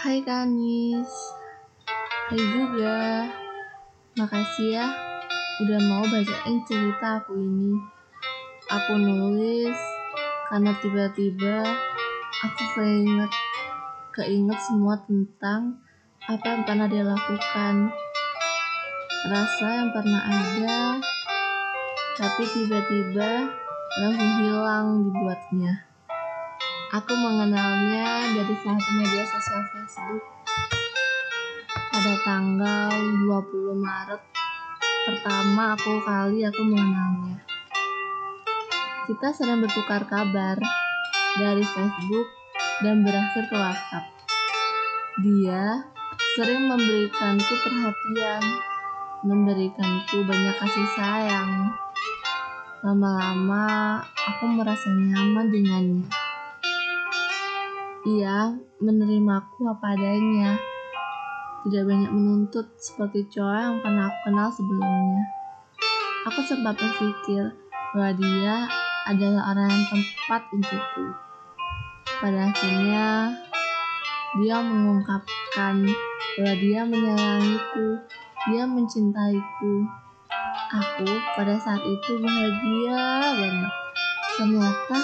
Hai Kanis Hai juga. Makasih ya Udah mau bacain cerita aku ini. Aku nulis Karena tiba-tiba Aku keinget Keinget semua tentang Apa yang pernah dia lakukan. Rasa yang pernah ada Tapi tiba-tiba Langsung hilang dibuatnya Aku mengenalnya dari satu media sosial Facebook pada tanggal 20 Maret pertama aku kali aku mengenalnya. Kita sering bertukar kabar dari Facebook dan berakhir ke WhatsApp. Dia sering memberikanku perhatian, memberikanku banyak kasih sayang. Lama-lama aku merasa nyaman dengannya ia menerimaku apa adanya. Tidak banyak menuntut seperti cowok yang pernah aku kenal sebelumnya. Aku sempat berpikir bahwa dia adalah orang yang tepat untukku. Pada akhirnya, dia mengungkapkan bahwa dia menyayangiku, dia mencintaiku. Aku pada saat itu bahagia banget. Ternyata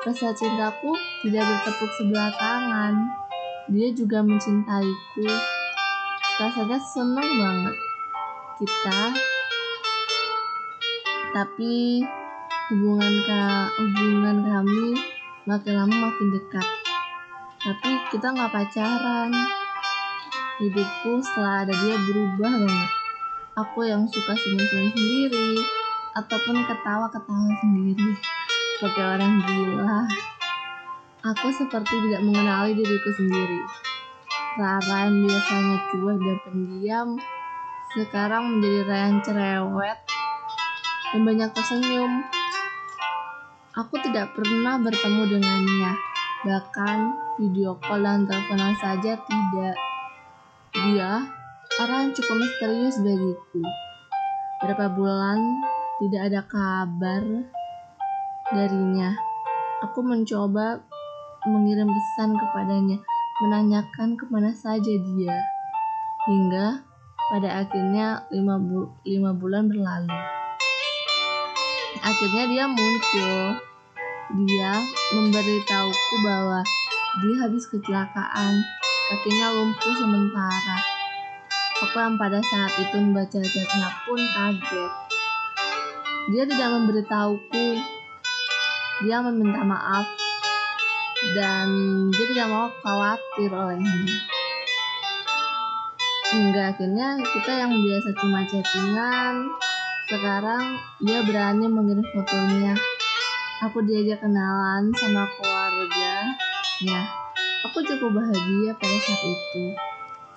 Rasa cintaku tidak bertepuk sebelah tangan. Dia juga mencintaiku. Rasanya senang banget. Kita tapi hubungan ka, hubungan kami makin lama makin dekat. Tapi kita nggak pacaran. Hidupku setelah ada dia berubah banget. Aku yang suka senyum-senyum sendiri ataupun ketawa-ketawa sendiri seperti orang gila. Aku seperti tidak mengenali diriku sendiri. Rara yang biasanya cuek dan pendiam, sekarang menjadi Rara yang cerewet dan banyak tersenyum. Aku tidak pernah bertemu dengannya, bahkan video call dan teleponan saja tidak. Dia orang cukup misterius bagiku. Berapa bulan tidak ada kabar darinya. Aku mencoba mengirim pesan kepadanya, menanyakan ke mana saja dia. Hingga pada akhirnya lima, bu lima bulan berlalu. Akhirnya dia muncul. Dia memberitahuku bahwa dia habis kecelakaan, kakinya lumpuh sementara. Aku yang pada saat itu membaca chatnya pun kaget. Dia tidak memberitahuku dia meminta maaf dan dia tidak mau khawatir olehnya. Hingga akhirnya kita yang biasa cuma chattingan, sekarang dia berani mengirim fotonya. Aku diajak kenalan sama keluarga. Ya, aku cukup bahagia pada saat itu.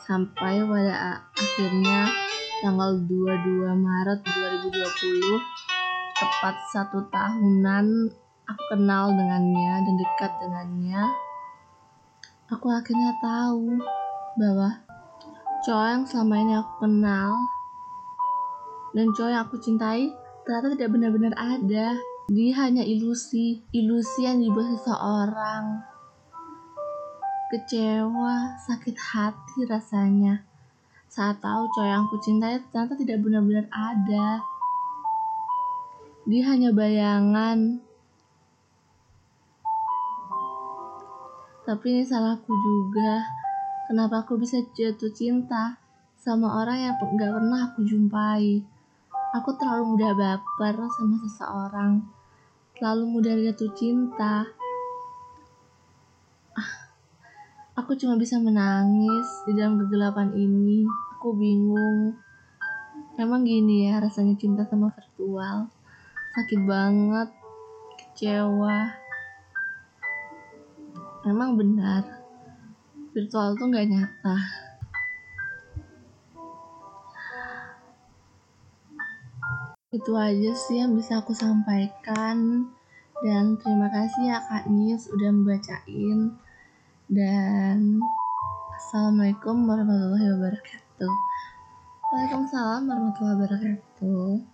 Sampai pada akhirnya tanggal 22 Maret 2020 tepat satu tahunan aku kenal dengannya dan dekat dengannya, aku akhirnya tahu bahwa cowok yang selama ini aku kenal dan cowok yang aku cintai ternyata tidak benar-benar ada. Dia hanya ilusi, ilusi yang dibuat seseorang. Kecewa, sakit hati rasanya saat tahu cowok yang aku cintai ternyata tidak benar-benar ada. Dia hanya bayangan Tapi ini salahku juga. Kenapa aku bisa jatuh cinta sama orang yang gak pernah aku jumpai? Aku terlalu mudah baper sama seseorang. Terlalu mudah jatuh cinta. Ah, aku cuma bisa menangis di dalam kegelapan ini. Aku bingung. Emang gini ya rasanya cinta sama virtual. Sakit banget, kecewa memang benar. Virtual tuh nggak nyata. Itu aja sih yang bisa aku sampaikan. Dan terima kasih ya Kak Nis udah membacain. Dan Assalamualaikum warahmatullahi wabarakatuh. Waalaikumsalam warahmatullahi wabarakatuh